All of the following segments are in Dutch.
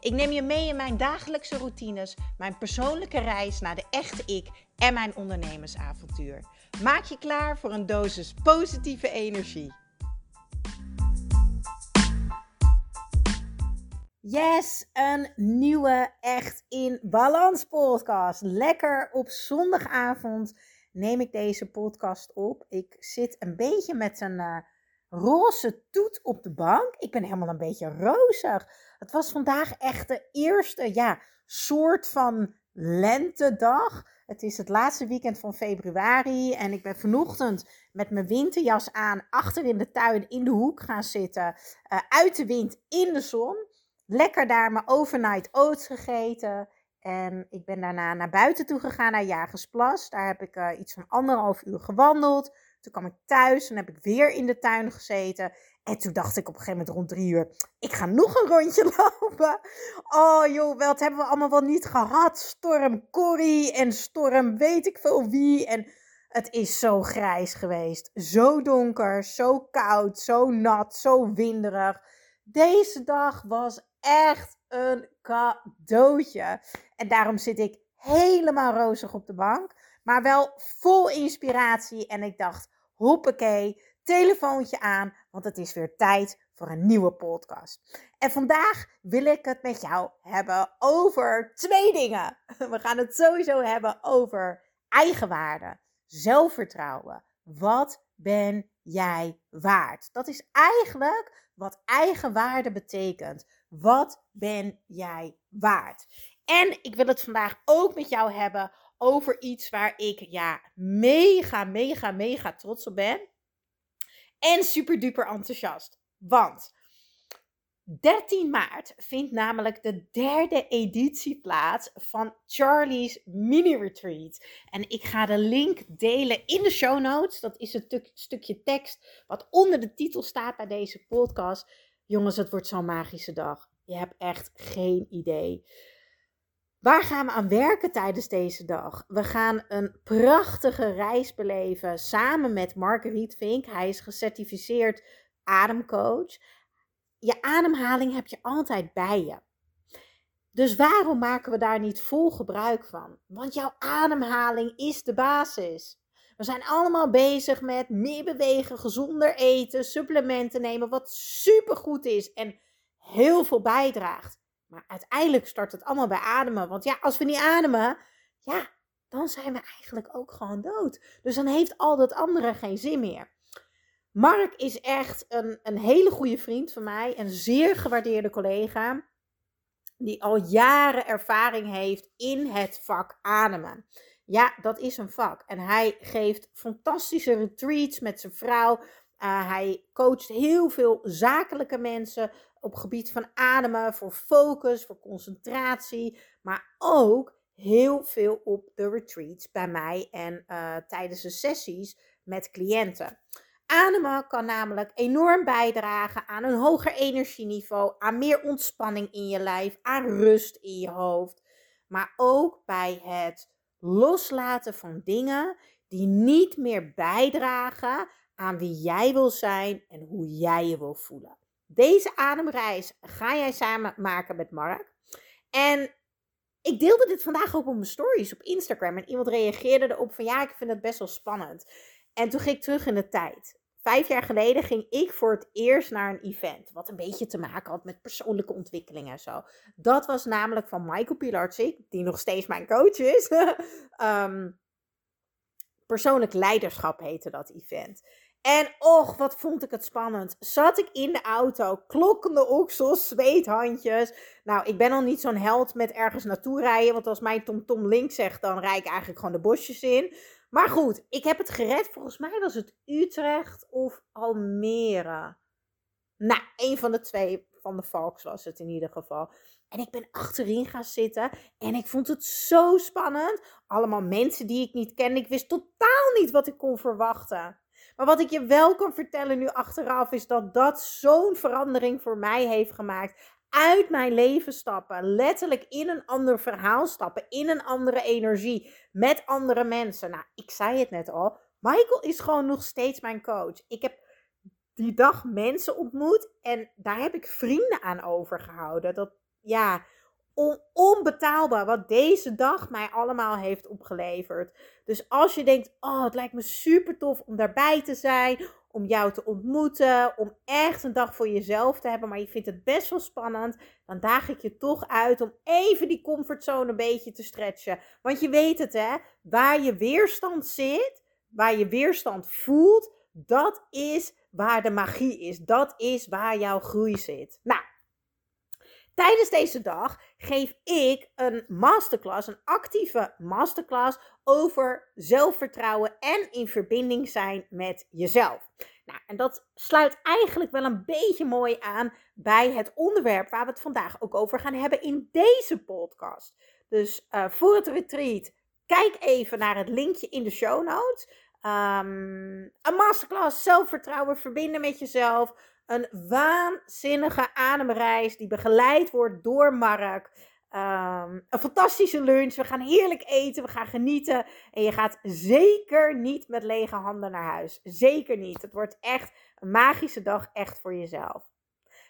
Ik neem je mee in mijn dagelijkse routines, mijn persoonlijke reis naar de echte ik en mijn ondernemersavontuur. Maak je klaar voor een dosis positieve energie. Yes, een nieuwe Echt in Balans podcast. Lekker op zondagavond neem ik deze podcast op. Ik zit een beetje met een uh, roze toet op de bank. Ik ben helemaal een beetje rozig. Het was vandaag echt de eerste ja, soort van lentedag. Het is het laatste weekend van februari en ik ben vanochtend met mijn winterjas aan achter in de tuin in de hoek gaan zitten. Uh, uit de wind in de zon. Lekker daar mijn overnight oats gegeten. En ik ben daarna naar buiten toe gegaan naar Jagersplas. Daar heb ik uh, iets van anderhalf uur gewandeld. Toen kwam ik thuis en heb ik weer in de tuin gezeten. En toen dacht ik op een gegeven moment rond drie uur, ik ga nog een rondje lopen. Oh joh, wat hebben we allemaal wel niet gehad. Storm Corrie en storm weet ik veel wie. En het is zo grijs geweest. Zo donker, zo koud, zo nat, zo winderig. Deze dag was echt een cadeautje. En daarom zit ik helemaal rozig op de bank. Maar wel vol inspiratie. En ik dacht, hoppakee, telefoontje aan. Want het is weer tijd voor een nieuwe podcast. En vandaag wil ik het met jou hebben over twee dingen. We gaan het sowieso hebben over eigenwaarde, zelfvertrouwen. Wat ben jij waard? Dat is eigenlijk wat eigenwaarde betekent. Wat ben jij waard? En ik wil het vandaag ook met jou hebben over iets waar ik ja mega, mega, mega trots op ben. En super duper enthousiast. Want 13 maart vindt namelijk de derde editie plaats van Charlie's Mini Retreat. En ik ga de link delen in de show notes. Dat is een stukje tekst wat onder de titel staat bij deze podcast. Jongens, het wordt zo'n magische dag. Je hebt echt geen idee. Waar gaan we aan werken tijdens deze dag? We gaan een prachtige reis beleven samen met Marguerite Vink. Hij is gecertificeerd ademcoach. Je ademhaling heb je altijd bij je. Dus waarom maken we daar niet vol gebruik van? Want jouw ademhaling is de basis. We zijn allemaal bezig met meer bewegen, gezonder eten, supplementen nemen, wat supergoed is en heel veel bijdraagt. Maar uiteindelijk start het allemaal bij ademen. Want ja, als we niet ademen, ja, dan zijn we eigenlijk ook gewoon dood. Dus dan heeft al dat andere geen zin meer. Mark is echt een, een hele goede vriend van mij. Een zeer gewaardeerde collega. Die al jaren ervaring heeft in het vak ademen. Ja, dat is een vak. En hij geeft fantastische retreats met zijn vrouw. Uh, hij coacht heel veel zakelijke mensen op gebied van ademen, voor focus, voor concentratie, maar ook heel veel op de retreats bij mij en uh, tijdens de sessies met cliënten. Ademen kan namelijk enorm bijdragen aan een hoger energieniveau, aan meer ontspanning in je lijf, aan rust in je hoofd, maar ook bij het loslaten van dingen die niet meer bijdragen aan wie jij wil zijn en hoe jij je wil voelen. Deze ademreis ga jij samen maken met Mark. En ik deelde dit vandaag ook op mijn stories op Instagram. En iemand reageerde erop van ja, ik vind het best wel spannend. En toen ging ik terug in de tijd. Vijf jaar geleden ging ik voor het eerst naar een event. Wat een beetje te maken had met persoonlijke ontwikkeling en zo. Dat was namelijk van Michael Pilarczyk, die nog steeds mijn coach is. um, persoonlijk leiderschap heette dat event. En och, wat vond ik het spannend. Zat ik in de auto, klokkende oksels, zweethandjes. Nou, ik ben al niet zo'n held met ergens naartoe rijden. Want als mijn TomTom -tom links zegt, dan rijd ik eigenlijk gewoon de bosjes in. Maar goed, ik heb het gered. Volgens mij was het Utrecht of Almere. Nou, een van de twee. van de Valks was het in ieder geval. En ik ben achterin gaan zitten en ik vond het zo spannend. Allemaal mensen die ik niet ken. Ik wist totaal niet wat ik kon verwachten. Maar wat ik je wel kan vertellen nu achteraf is dat dat zo'n verandering voor mij heeft gemaakt. Uit mijn leven stappen, letterlijk in een ander verhaal stappen, in een andere energie, met andere mensen. Nou, ik zei het net al, Michael is gewoon nog steeds mijn coach. Ik heb die dag mensen ontmoet en daar heb ik vrienden aan overgehouden. Dat, ja, onbetaalbaar wat deze dag mij allemaal heeft opgeleverd. Dus als je denkt, oh, het lijkt me super tof om daarbij te zijn, om jou te ontmoeten, om echt een dag voor jezelf te hebben, maar je vindt het best wel spannend, dan daag ik je toch uit om even die comfortzone een beetje te stretchen. Want je weet het, hè, waar je weerstand zit, waar je weerstand voelt, dat is waar de magie is. Dat is waar jouw groei zit. Nou, Tijdens deze dag geef ik een masterclass, een actieve masterclass over zelfvertrouwen en in verbinding zijn met jezelf. Nou, en dat sluit eigenlijk wel een beetje mooi aan bij het onderwerp waar we het vandaag ook over gaan hebben in deze podcast. Dus uh, voor het retreat, kijk even naar het linkje in de show notes. Um, een masterclass, zelfvertrouwen, verbinden met jezelf een waanzinnige ademreis die begeleid wordt door Mark. Um, een fantastische lunch. We gaan heerlijk eten. We gaan genieten. En je gaat zeker niet met lege handen naar huis. Zeker niet. Het wordt echt een magische dag. Echt voor jezelf.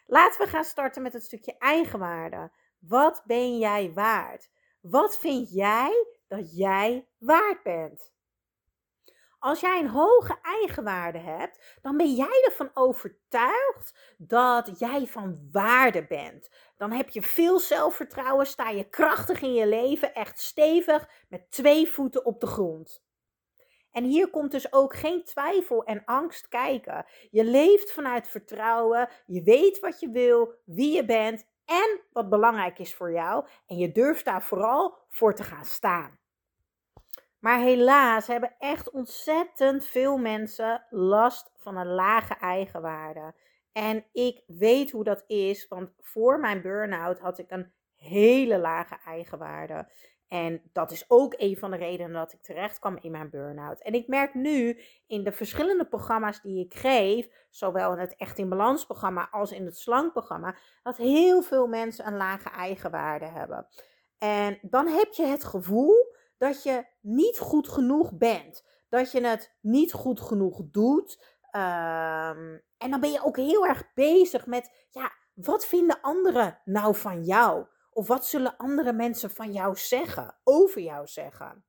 Laten we gaan starten met het stukje eigenwaarde. Wat ben jij waard? Wat vind jij dat jij waard bent? Als jij een hoge eigenwaarde hebt, dan ben jij ervan overtuigd dat jij van waarde bent. Dan heb je veel zelfvertrouwen, sta je krachtig in je leven, echt stevig, met twee voeten op de grond. En hier komt dus ook geen twijfel en angst kijken. Je leeft vanuit vertrouwen, je weet wat je wil, wie je bent en wat belangrijk is voor jou. En je durft daar vooral voor te gaan staan. Maar helaas hebben echt ontzettend veel mensen last van een lage eigenwaarde. En ik weet hoe dat is, want voor mijn burn-out had ik een hele lage eigenwaarde. En dat is ook een van de redenen dat ik terecht kwam in mijn burn-out. En ik merk nu in de verschillende programma's die ik geef, zowel in het Echt in Balans programma als in het Slank programma, dat heel veel mensen een lage eigenwaarde hebben. En dan heb je het gevoel dat je niet goed genoeg bent. Dat je het niet goed genoeg doet. Ehm, en dan ben je ook heel erg bezig met, ja, wat vinden anderen nou van jou? Of wat zullen andere mensen van jou zeggen, over jou zeggen?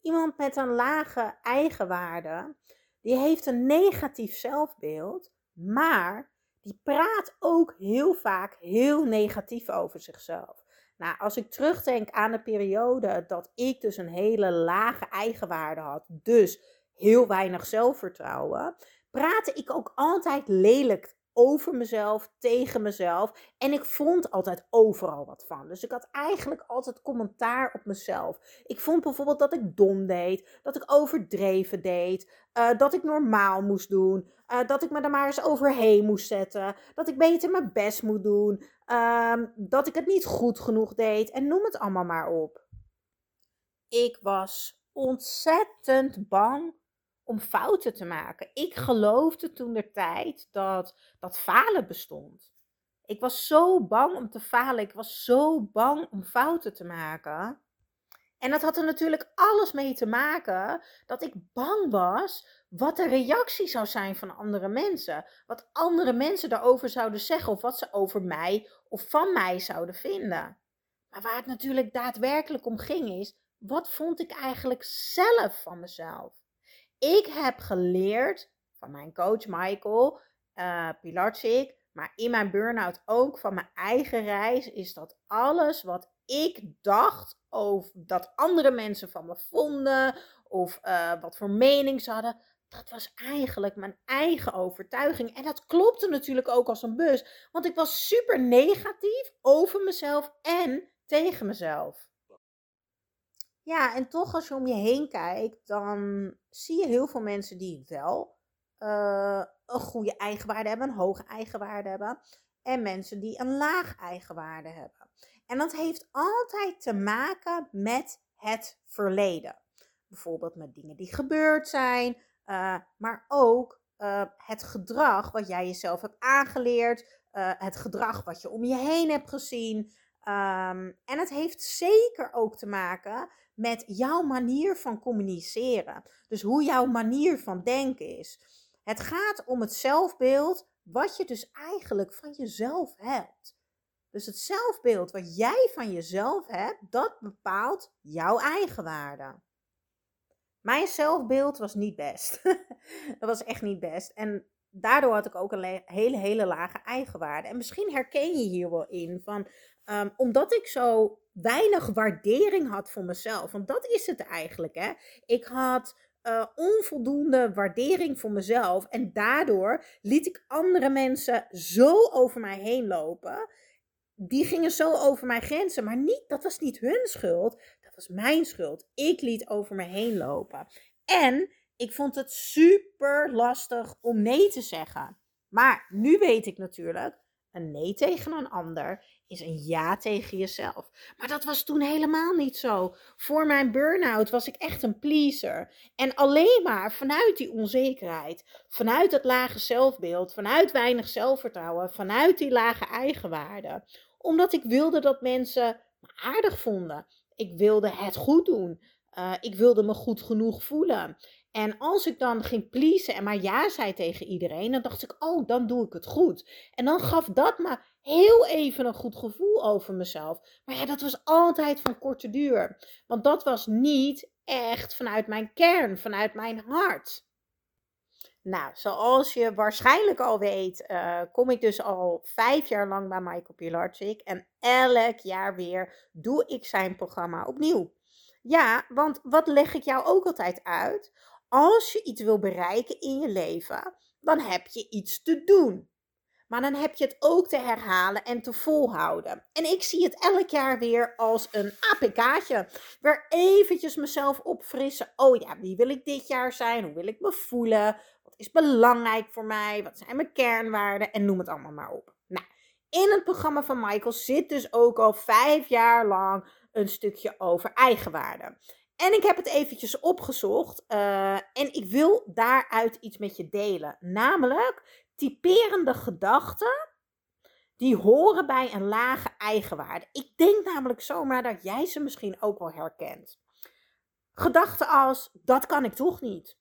Iemand met een lage eigenwaarde, die heeft een negatief zelfbeeld, maar die praat ook heel vaak heel negatief over zichzelf. Nou, als ik terugdenk aan de periode dat ik dus een hele lage eigenwaarde had, dus heel weinig zelfvertrouwen, praatte ik ook altijd lelijk over mezelf, tegen mezelf. En ik vond altijd overal wat van. Dus ik had eigenlijk altijd commentaar op mezelf. Ik vond bijvoorbeeld dat ik dom deed, dat ik overdreven deed, uh, dat ik normaal moest doen, uh, dat ik me er maar eens overheen moest zetten, dat ik beter mijn best moet doen, uh, dat ik het niet goed genoeg deed en noem het allemaal maar op. Ik was ontzettend bang om fouten te maken. Ik geloofde toen de tijd dat, dat falen bestond. Ik was zo bang om te falen. Ik was zo bang om fouten te maken. En dat had er natuurlijk alles mee te maken dat ik bang was wat de reactie zou zijn van andere mensen. Wat andere mensen daarover zouden zeggen of wat ze over mij of van mij zouden vinden. Maar waar het natuurlijk daadwerkelijk om ging is, wat vond ik eigenlijk zelf van mezelf? Ik heb geleerd van mijn coach Michael uh, maar in mijn burn-out ook van mijn eigen reis, is dat alles wat ik dacht over dat andere mensen van me vonden of uh, wat voor mening ze hadden, dat was eigenlijk mijn eigen overtuiging. En dat klopte natuurlijk ook als een bus, want ik was super negatief over mezelf en tegen mezelf. Ja, en toch als je om je heen kijkt, dan zie je heel veel mensen die wel uh, een goede eigenwaarde hebben, een hoge eigenwaarde hebben. en mensen die een laag eigenwaarde hebben. En dat heeft altijd te maken met het verleden. Bijvoorbeeld met dingen die gebeurd zijn, uh, maar ook uh, het gedrag wat jij jezelf hebt aangeleerd, het gedrag wat je om je heen hebt gezien. Um, en het heeft zeker ook te maken met jouw manier van communiceren. Dus hoe jouw manier van denken is. Het gaat om het zelfbeeld wat je dus eigenlijk van jezelf hebt. Dus het zelfbeeld wat jij van jezelf hebt, dat bepaalt jouw eigenwaarde. Mijn zelfbeeld was niet best. dat was echt niet best. En daardoor had ik ook een hele, hele lage eigenwaarde. En misschien herken je hier wel in van, um, omdat ik zo weinig waardering had voor mezelf. Want dat is het eigenlijk, hè. Ik had uh, onvoldoende waardering voor mezelf. En daardoor liet ik andere mensen zo over mij heen lopen. Die gingen zo over mijn grenzen. Maar niet, dat was niet hun schuld. Dat was mijn schuld. Ik liet over me heen lopen. En ik vond het super lastig om nee te zeggen. Maar nu weet ik natuurlijk, een nee tegen een ander is een ja tegen jezelf. Maar dat was toen helemaal niet zo. Voor mijn burn-out was ik echt een pleaser. En alleen maar vanuit die onzekerheid, vanuit het lage zelfbeeld, vanuit weinig zelfvertrouwen, vanuit die lage eigenwaarde. Omdat ik wilde dat mensen me aardig vonden. Ik wilde het goed doen. Uh, ik wilde me goed genoeg voelen. En als ik dan ging pleasen en maar ja zei tegen iedereen, dan dacht ik, oh, dan doe ik het goed. En dan gaf dat me heel even een goed gevoel over mezelf. Maar ja, dat was altijd van korte duur. Want dat was niet echt vanuit mijn kern, vanuit mijn hart. Nou, zoals je waarschijnlijk al weet, uh, kom ik dus al vijf jaar lang bij Michael Pilarczyk. En elk jaar weer doe ik zijn programma opnieuw. Ja, want wat leg ik jou ook altijd uit? Als je iets wil bereiken in je leven, dan heb je iets te doen. Maar dan heb je het ook te herhalen en te volhouden. En ik zie het elk jaar weer als een APK'tje. Weer eventjes mezelf opfrissen. Oh ja, wie wil ik dit jaar zijn? Hoe wil ik me voelen? Wat is belangrijk voor mij? Wat zijn mijn kernwaarden? En noem het allemaal maar op. Nou, in het programma van Michael zit dus ook al vijf jaar lang een stukje over eigenwaarde. En ik heb het eventjes opgezocht uh, en ik wil daaruit iets met je delen. Namelijk typerende gedachten die horen bij een lage eigenwaarde. Ik denk namelijk zomaar dat jij ze misschien ook wel herkent. Gedachten als, dat kan ik toch niet.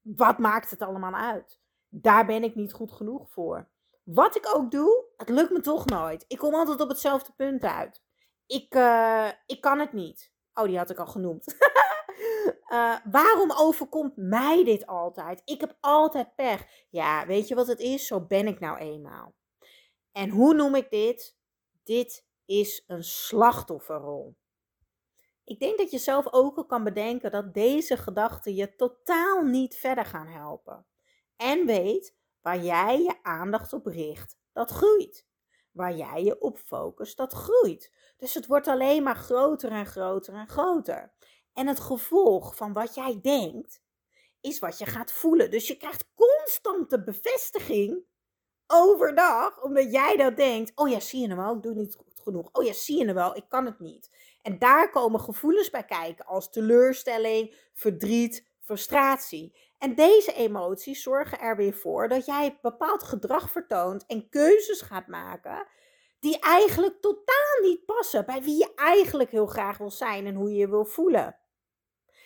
Wat maakt het allemaal uit? Daar ben ik niet goed genoeg voor. Wat ik ook doe, het lukt me toch nooit. Ik kom altijd op hetzelfde punt uit. Ik, uh, ik kan het niet. Oh, die had ik al genoemd. uh, waarom overkomt mij dit altijd? Ik heb altijd pech. Ja, weet je wat het is? Zo ben ik nou eenmaal. En hoe noem ik dit? Dit is een slachtofferrol. Ik denk dat je zelf ook al kan bedenken dat deze gedachten je totaal niet verder gaan helpen. En weet waar jij je aandacht op richt, dat groeit. Waar jij je op focust, dat groeit. Dus het wordt alleen maar groter en groter en groter. En het gevolg van wat jij denkt, is wat je gaat voelen. Dus je krijgt constante bevestiging overdag, omdat jij dat denkt. Oh ja, zie je hem wel, ik doe niet goed genoeg. Oh ja, zie je hem wel, ik kan het niet. En daar komen gevoelens bij kijken als teleurstelling, verdriet, frustratie. En deze emoties zorgen er weer voor dat jij bepaald gedrag vertoont en keuzes gaat maken die eigenlijk totaal niet passen bij wie je eigenlijk heel graag wil zijn en hoe je je wil voelen.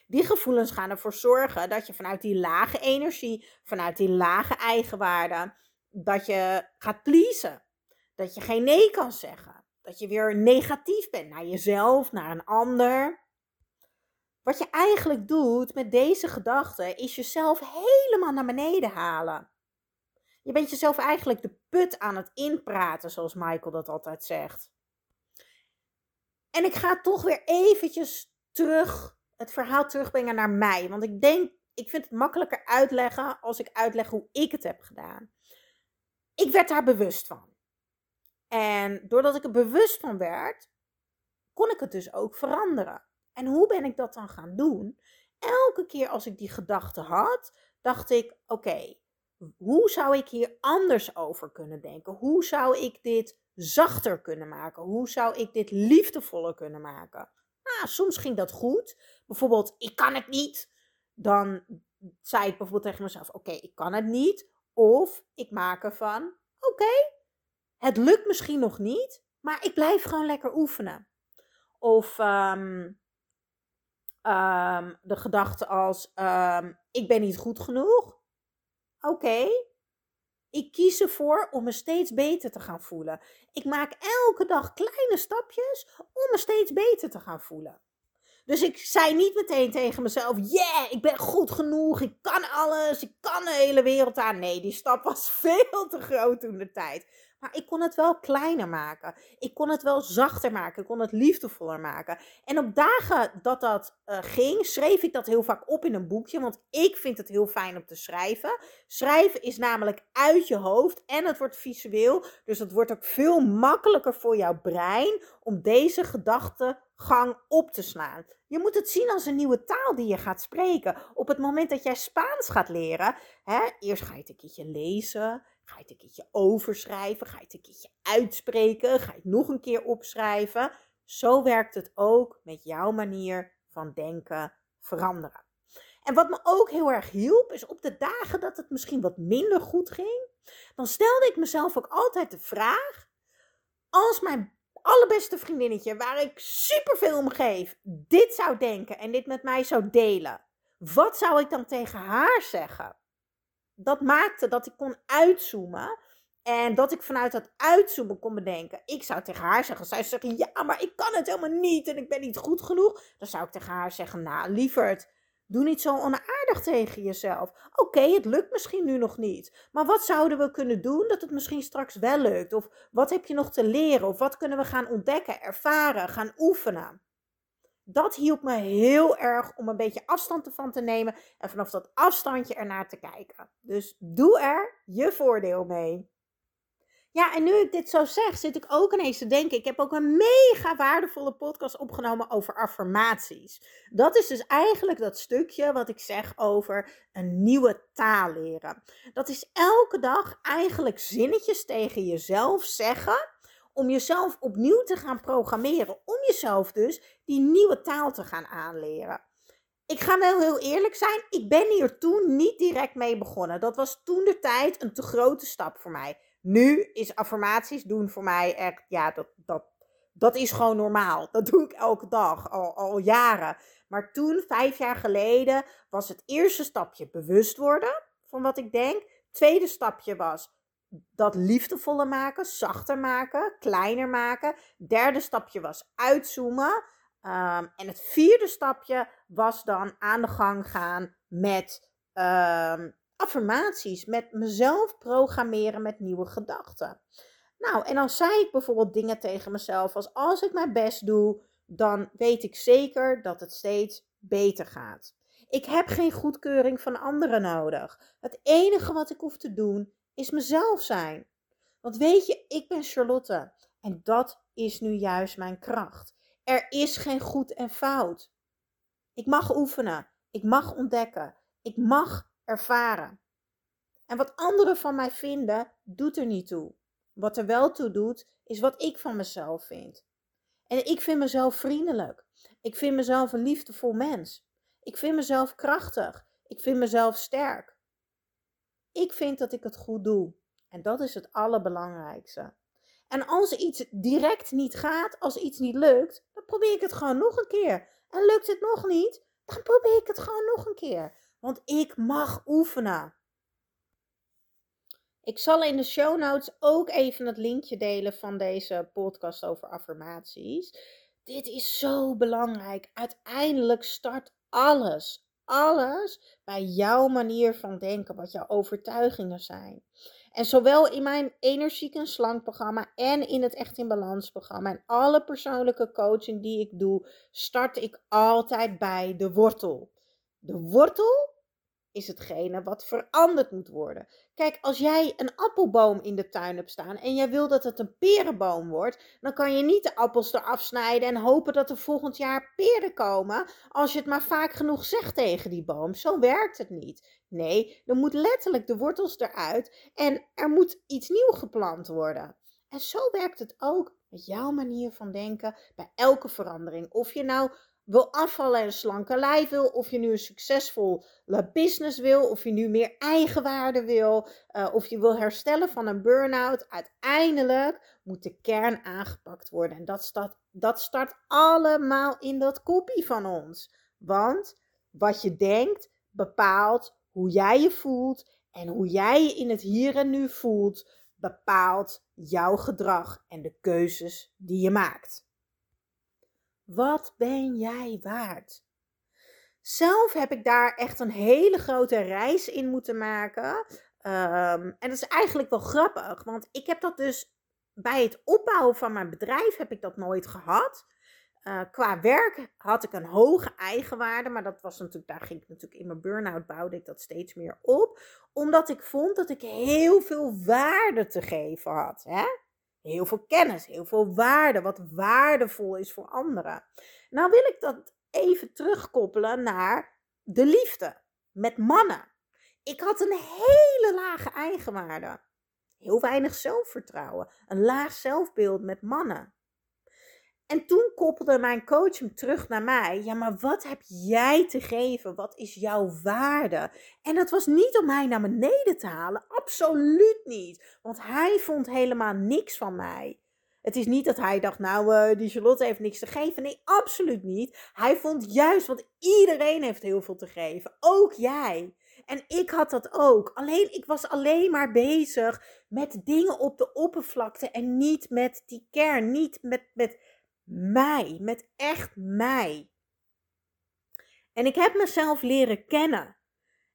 Die gevoelens gaan ervoor zorgen dat je vanuit die lage energie, vanuit die lage eigenwaarde, dat je gaat pleasen. Dat je geen nee kan zeggen. Dat je weer negatief bent naar jezelf, naar een ander. Wat je eigenlijk doet met deze gedachten is jezelf helemaal naar beneden halen. Je bent jezelf eigenlijk de put aan het inpraten, zoals Michael dat altijd zegt. En ik ga toch weer eventjes terug, het verhaal terugbrengen naar mij. Want ik denk, ik vind het makkelijker uitleggen als ik uitleg hoe ik het heb gedaan. Ik werd daar bewust van. En doordat ik er bewust van werd, kon ik het dus ook veranderen. En hoe ben ik dat dan gaan doen? Elke keer als ik die gedachte had, dacht ik: oké, hoe zou ik hier anders over kunnen denken? Hoe zou ik dit zachter kunnen maken? Hoe zou ik dit liefdevoller kunnen maken? Nou, soms ging dat goed. Bijvoorbeeld, ik kan het niet. Dan zei ik bijvoorbeeld tegen mezelf: Oké, ik kan het niet. Of ik maak ervan: Oké, het lukt misschien nog niet, maar ik blijf gewoon lekker oefenen. Of ehm, ehm, de gedachte als: ehm, Ik ben niet goed genoeg. Oké, ik kies ervoor om me steeds beter te gaan voelen. Ik maak elke dag kleine stapjes om me steeds beter te gaan voelen. Dus ik zei niet meteen tegen mezelf: Yeah, ik ben goed genoeg, ik kan alles, ik kan de hele wereld aan. Nee, die stap was veel te groot toen de tijd. Maar ik kon het wel kleiner maken. Ik kon het wel zachter maken. Ik kon het liefdevoller maken. En op dagen dat dat uh, ging, schreef ik dat heel vaak op in een boekje. Want ik vind het heel fijn om te schrijven. Schrijven is namelijk uit je hoofd en het wordt visueel. Dus het wordt ook veel makkelijker voor jouw brein om deze gedachtegang op te slaan. Je moet het zien als een nieuwe taal die je gaat spreken. Op het moment dat jij Spaans gaat leren, hè, eerst ga je het een keertje lezen. Ga je het een keertje overschrijven? Ga je het een keertje uitspreken? Ga je het nog een keer opschrijven? Zo werkt het ook met jouw manier van denken veranderen. En wat me ook heel erg hielp, is op de dagen dat het misschien wat minder goed ging, dan stelde ik mezelf ook altijd de vraag: als mijn allerbeste vriendinnetje, waar ik superveel om geef, dit zou denken en dit met mij zou delen, wat zou ik dan tegen haar zeggen? Dat maakte dat ik kon uitzoomen. En dat ik vanuit dat uitzoomen kon bedenken. Ik zou tegen haar zeggen, zij zeggen, ja, maar ik kan het helemaal niet en ik ben niet goed genoeg. Dan zou ik tegen haar zeggen, nou, lieverd, doe niet zo onaardig tegen jezelf. Oké, het lukt misschien nu nog niet. Maar wat zouden we kunnen doen dat het misschien straks wel lukt? Of wat heb je nog te leren? Of wat kunnen we gaan ontdekken, ervaren, gaan oefenen? Dat hielp me heel erg om een beetje afstand ervan te nemen en vanaf dat afstandje ernaar te kijken. Dus doe er je voordeel mee. Ja, en nu ik dit zo zeg, zit ik ook ineens te denken. Ik heb ook een mega waardevolle podcast opgenomen over affirmaties. Dat is dus eigenlijk dat stukje wat ik zeg over een nieuwe taal leren. Dat is elke dag eigenlijk zinnetjes tegen jezelf zeggen om jezelf opnieuw te gaan programmeren. Om jezelf dus die nieuwe taal te gaan aanleren. Ik ga wel heel eerlijk zijn, ik ben hier toen niet direct mee begonnen. Dat was toen de tijd een te grote stap voor mij. Nu is affirmaties doen voor mij echt, ja, dat, dat, dat is gewoon normaal. Dat doe ik elke dag, al, al jaren. Maar toen, vijf jaar geleden, was het eerste stapje bewust worden van wat ik denk. Tweede stapje was dat liefdevoller maken, zachter maken, kleiner maken. Derde stapje was uitzoomen. Ehm, en het vierde stapje was dan aan de gang gaan met um, affirmaties, met mezelf programmeren met nieuwe gedachten. Nou, en dan zei ik bijvoorbeeld dingen tegen mezelf als als ik mijn best doe, dan weet ik zeker dat het steeds beter gaat. Ik heb geen goedkeuring van anderen nodig. Het enige wat ik hoef te doen is mezelf zijn. Want weet je, ik ben Charlotte en dat is nu juist mijn kracht. Er is geen goed en fout. Ik mag oefenen, ik mag ontdekken, ik mag ervaren. En wat anderen van mij vinden, doet er niet toe. Wat er wel toe doet, is wat ik van mezelf vind. En ik vind mezelf vriendelijk. Ik vind mezelf een liefdevol mens. Ik vind mezelf krachtig. Ik vind mezelf sterk. Ik vind dat ik het goed doe. En dat is het allerbelangrijkste. En als iets direct niet gaat, als iets niet lukt, dan probeer ik het gewoon nog een keer. En lukt het nog niet, dan probeer ik het gewoon nog een keer. Want ik mag oefenen. Ik zal in de show notes ook even het linkje delen van deze podcast over affirmaties. Dit is zo belangrijk. Uiteindelijk start alles alles bij jouw manier van denken, wat jouw overtuigingen zijn. En zowel in mijn energiek en slank programma en in het Echt in Balans programma en alle persoonlijke coaching die ik doe, start ik altijd bij de wortel. De wortel is hetgene wat veranderd moet worden. Kijk, als jij een appelboom in de tuin hebt staan en jij wil dat het een perenboom wordt, dan kan je niet de appels eraf snijden en hopen dat er volgend jaar peren komen als je het maar vaak genoeg zegt tegen die boom. Zo werkt het niet. Nee, er moet letterlijk de wortels eruit en er moet iets nieuw geplant worden. En zo werkt het ook met jouw manier van denken bij elke verandering. Of je nou wil afvallen en slanke lijf wil, of je nu een succesvolle business wil, of je nu meer eigenwaarde wil, uh, of je wil herstellen van een burn-out. Uiteindelijk moet de kern aangepakt worden. En dat start, dat start allemaal in dat kopie van ons. Want wat je denkt bepaalt hoe jij je voelt en hoe jij je in het hier en nu voelt bepaalt jouw gedrag en de keuzes die je maakt. Wat ben jij waard? Zelf heb ik daar echt een hele grote reis in moeten maken. Ehm, en dat is eigenlijk wel grappig, want ik heb dat dus bij het opbouwen van mijn bedrijf heb ik dat nooit gehad. Uh, qua werk had ik een hoge eigenwaarde, maar dat was natuurlijk, daar ging ik natuurlijk in mijn burn-out bouwde ik dat steeds meer op, omdat ik vond dat ik heel veel waarde te geven had. Hè? Heel veel kennis, heel veel waarde, wat waardevol is voor anderen. Nou wil ik dat even terugkoppelen naar de liefde met mannen. Ik had een hele lage eigenwaarde. Heel weinig zelfvertrouwen. Een laag zelfbeeld met mannen. En toen koppelde mijn coach hem terug naar mij. Ja, maar wat heb jij te geven? Wat is jouw waarde? En dat was niet om mij naar beneden te halen. Absoluut niet. Want hij vond helemaal niks van mij. Het is niet dat hij dacht, nou, uh, die Charlotte heeft niks te geven. Nee, absoluut niet. Hij vond juist, want iedereen heeft heel veel te geven. Ook jij. En ik had dat ook. Alleen, ik was alleen maar bezig met dingen op de oppervlakte en niet met die kern. Niet met, met mij, met echt mij. En ik heb mezelf leren kennen.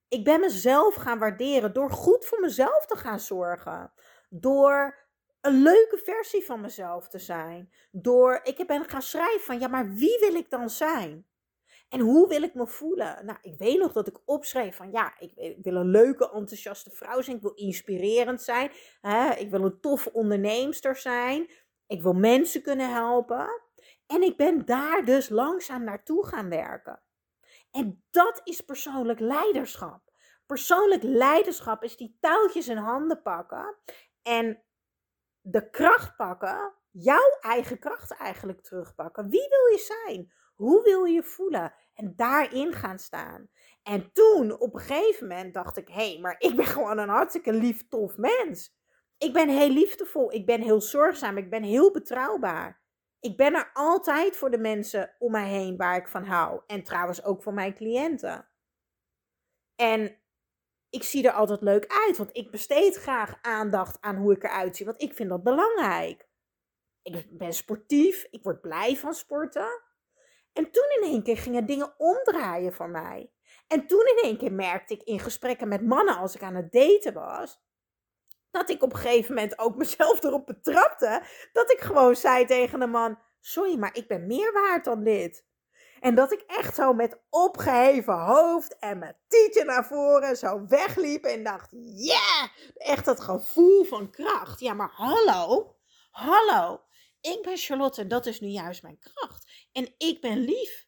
Ik ben mezelf gaan waarderen door goed voor mezelf te gaan zorgen. Door een leuke versie van mezelf te zijn. Door, ik ben gaan schrijven van, ja, maar wie wil ik dan zijn? En hoe wil ik me voelen? Nou, ik weet nog dat ik opschreef van, ja, ik, wil een leuke, enthousiaste vrouw zijn. Ik wil inspirerend zijn. Hè? Ik wil een toffe onderneemster zijn. Ik wil mensen kunnen helpen. En ik ben daar dus langzaam naartoe gaan werken. En dat is persoonlijk leiderschap. Persoonlijk leiderschap is die touwtjes in handen pakken en de kracht pakken, jouw eigen kracht eigenlijk terugpakken. Wie wil je zijn? Hoe wil je je voelen? En daarin gaan staan. En toen, op een gegeven moment, dacht ik: hé, hey, maar ik ben gewoon een hartstikke lief, tof mens. Ik ben heel liefdevol, ik ben heel zorgzaam, ik ben heel betrouwbaar ik ben er altijd voor de mensen om mij heen waar ik van hou. En trouwens ook voor mijn cliënten. En ik zie er altijd leuk uit, want ik besteed graag aandacht aan hoe ik eruit zie, want ik vind dat belangrijk. Ik ben sportief, ik word blij van sporten. En toen in één keer gingen dingen omdraaien voor mij. En toen in één keer merkte ik in gesprekken met mannen als ik aan het daten was, dat ik op een gegeven moment ook mezelf erop betrapte. Dat ik gewoon zei tegen de man: Sorry, maar ik ben meer waard dan dit. En dat ik echt zo met opgeheven hoofd en mijn tietje naar voren zo wegliep en dacht: Yeah! Echt dat gevoel van kracht. Ja, maar hallo, hallo. Ik ben Charlotte en dat is nu juist mijn kracht. En ik ben lief.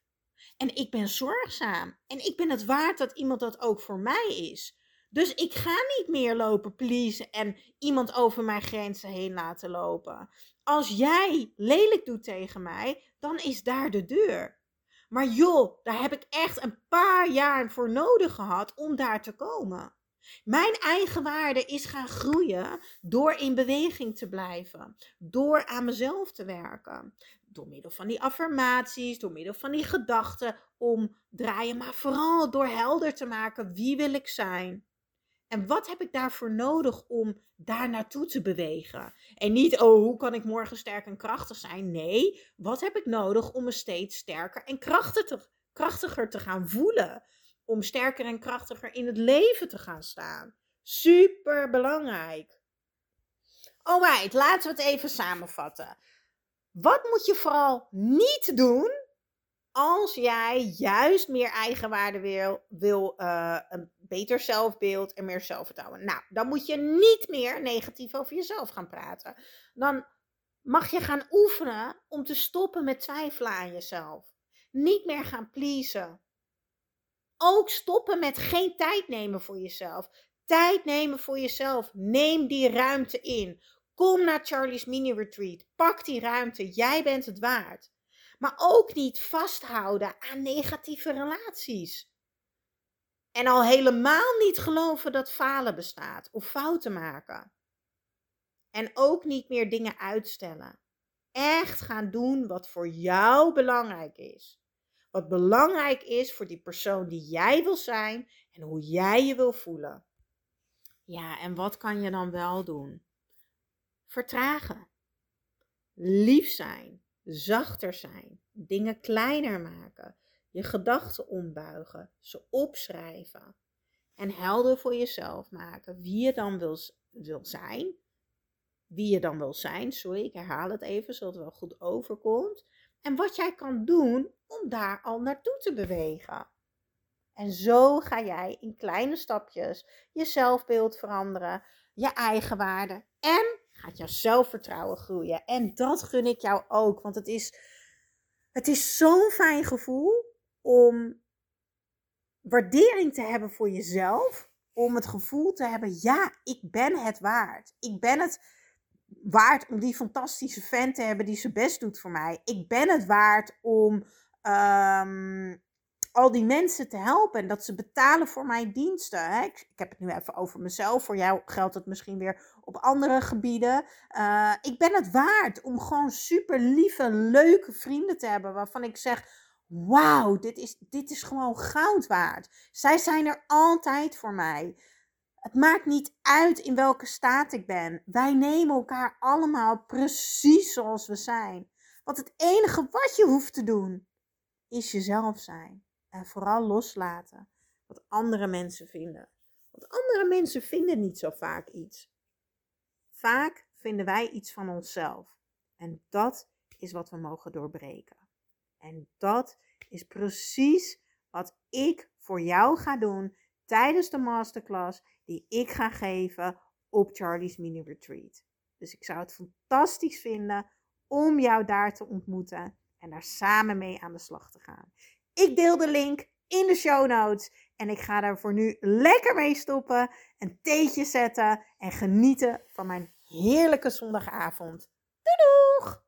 En ik ben zorgzaam. En ik ben het waard dat iemand dat ook voor mij is. Dus ik ga niet meer lopen pleasen en iemand over mijn grenzen heen laten lopen. Als jij lelijk doet tegen mij, dan is daar de deur. Maar joh, daar heb ik echt een paar jaar voor nodig gehad om daar te komen. Mijn eigen waarde is gaan groeien door in beweging te blijven, door aan mezelf te werken, door middel van die affirmaties, door middel van die gedachten omdraaien, maar vooral door helder te maken wie wil ik zijn. En wat heb ik daarvoor nodig om daar naartoe te bewegen? En niet, oh, hoe kan ik morgen sterk en krachtig zijn? Nee, wat heb ik nodig om me steeds sterker en krachtiger, krachtiger te gaan voelen? Om sterker en krachtiger in het leven te gaan staan. Super belangrijk. Alright, laten we het even samenvatten. Wat moet je vooral niet doen als jij juist meer eigenwaarde wil, wil uh, een beter zelfbeeld en meer zelfvertrouwen. Nou, dan moet je niet meer negatief over jezelf gaan praten. Dan mag je gaan oefenen om te stoppen met twijfelen aan jezelf. Niet meer gaan pleasen. Ook stoppen met geen tijd nemen voor jezelf. Tijd nemen voor jezelf. Neem die ruimte in. Kom naar Charlie's mini retreat. Pak die ruimte. Jij bent het waard. Maar ook niet vasthouden aan negatieve relaties. En al helemaal niet geloven dat falen bestaat of fouten maken. En ook niet meer dingen uitstellen. Echt gaan doen wat voor jou belangrijk is. Wat belangrijk is voor die persoon die jij wil zijn en hoe jij je wil voelen. Ja, en wat kan je dan wel doen? Vertragen. Lief zijn. Zachter zijn. Dingen kleiner maken. Je gedachten ombuigen. Ze opschrijven. En helder voor jezelf maken wie je dan wil, wil zijn. Wie je dan wil zijn. Sorry, ik herhaal het even zodat het wel goed overkomt. En wat jij kan doen om daar al naartoe te bewegen. En zo ga jij in kleine stapjes je zelfbeeld veranderen, je eigenwaarde en gaat jouw zelfvertrouwen groeien. En dat gun ik jou ook, want het is, het is zo'n fijn gevoel om waardering te hebben voor jezelf. Om het gevoel te hebben, ja, ik ben het waard. Ik ben het waard om die fantastische fan te hebben die zijn best doet voor mij. Ik ben het waard om ehm, al die mensen te helpen en dat ze betalen voor mijn diensten. Hè? Ik, heb het nu even over mezelf. Voor jou geldt het misschien weer op andere gebieden. Uh, ik ben het waard om gewoon super lieve, leuke vrienden te hebben waarvan ik zeg. Wauw, dit is, dit is gewoon goud waard. Zij zijn er altijd voor mij. Het maakt niet uit in welke staat ik ben. Wij nemen elkaar allemaal precies zoals we zijn. Want het enige wat je hoeft te doen, is jezelf zijn. En vooral loslaten wat andere mensen vinden. Want andere mensen vinden niet zo vaak iets. Vaak vinden wij iets van onszelf. En dat is wat we mogen doorbreken. En dat is precies wat ik voor jou ga doen tijdens de masterclass die ik ga geven op Charlie's Mini Retreat. Dus ik zou het fantastisch vinden om jou daar te ontmoeten en daar samen mee aan de slag te gaan. Ik deel de link in de show notes en ik ga daar voor nu lekker mee stoppen, een theetje zetten en genieten van mijn heerlijke zondagavond. Doei doeg!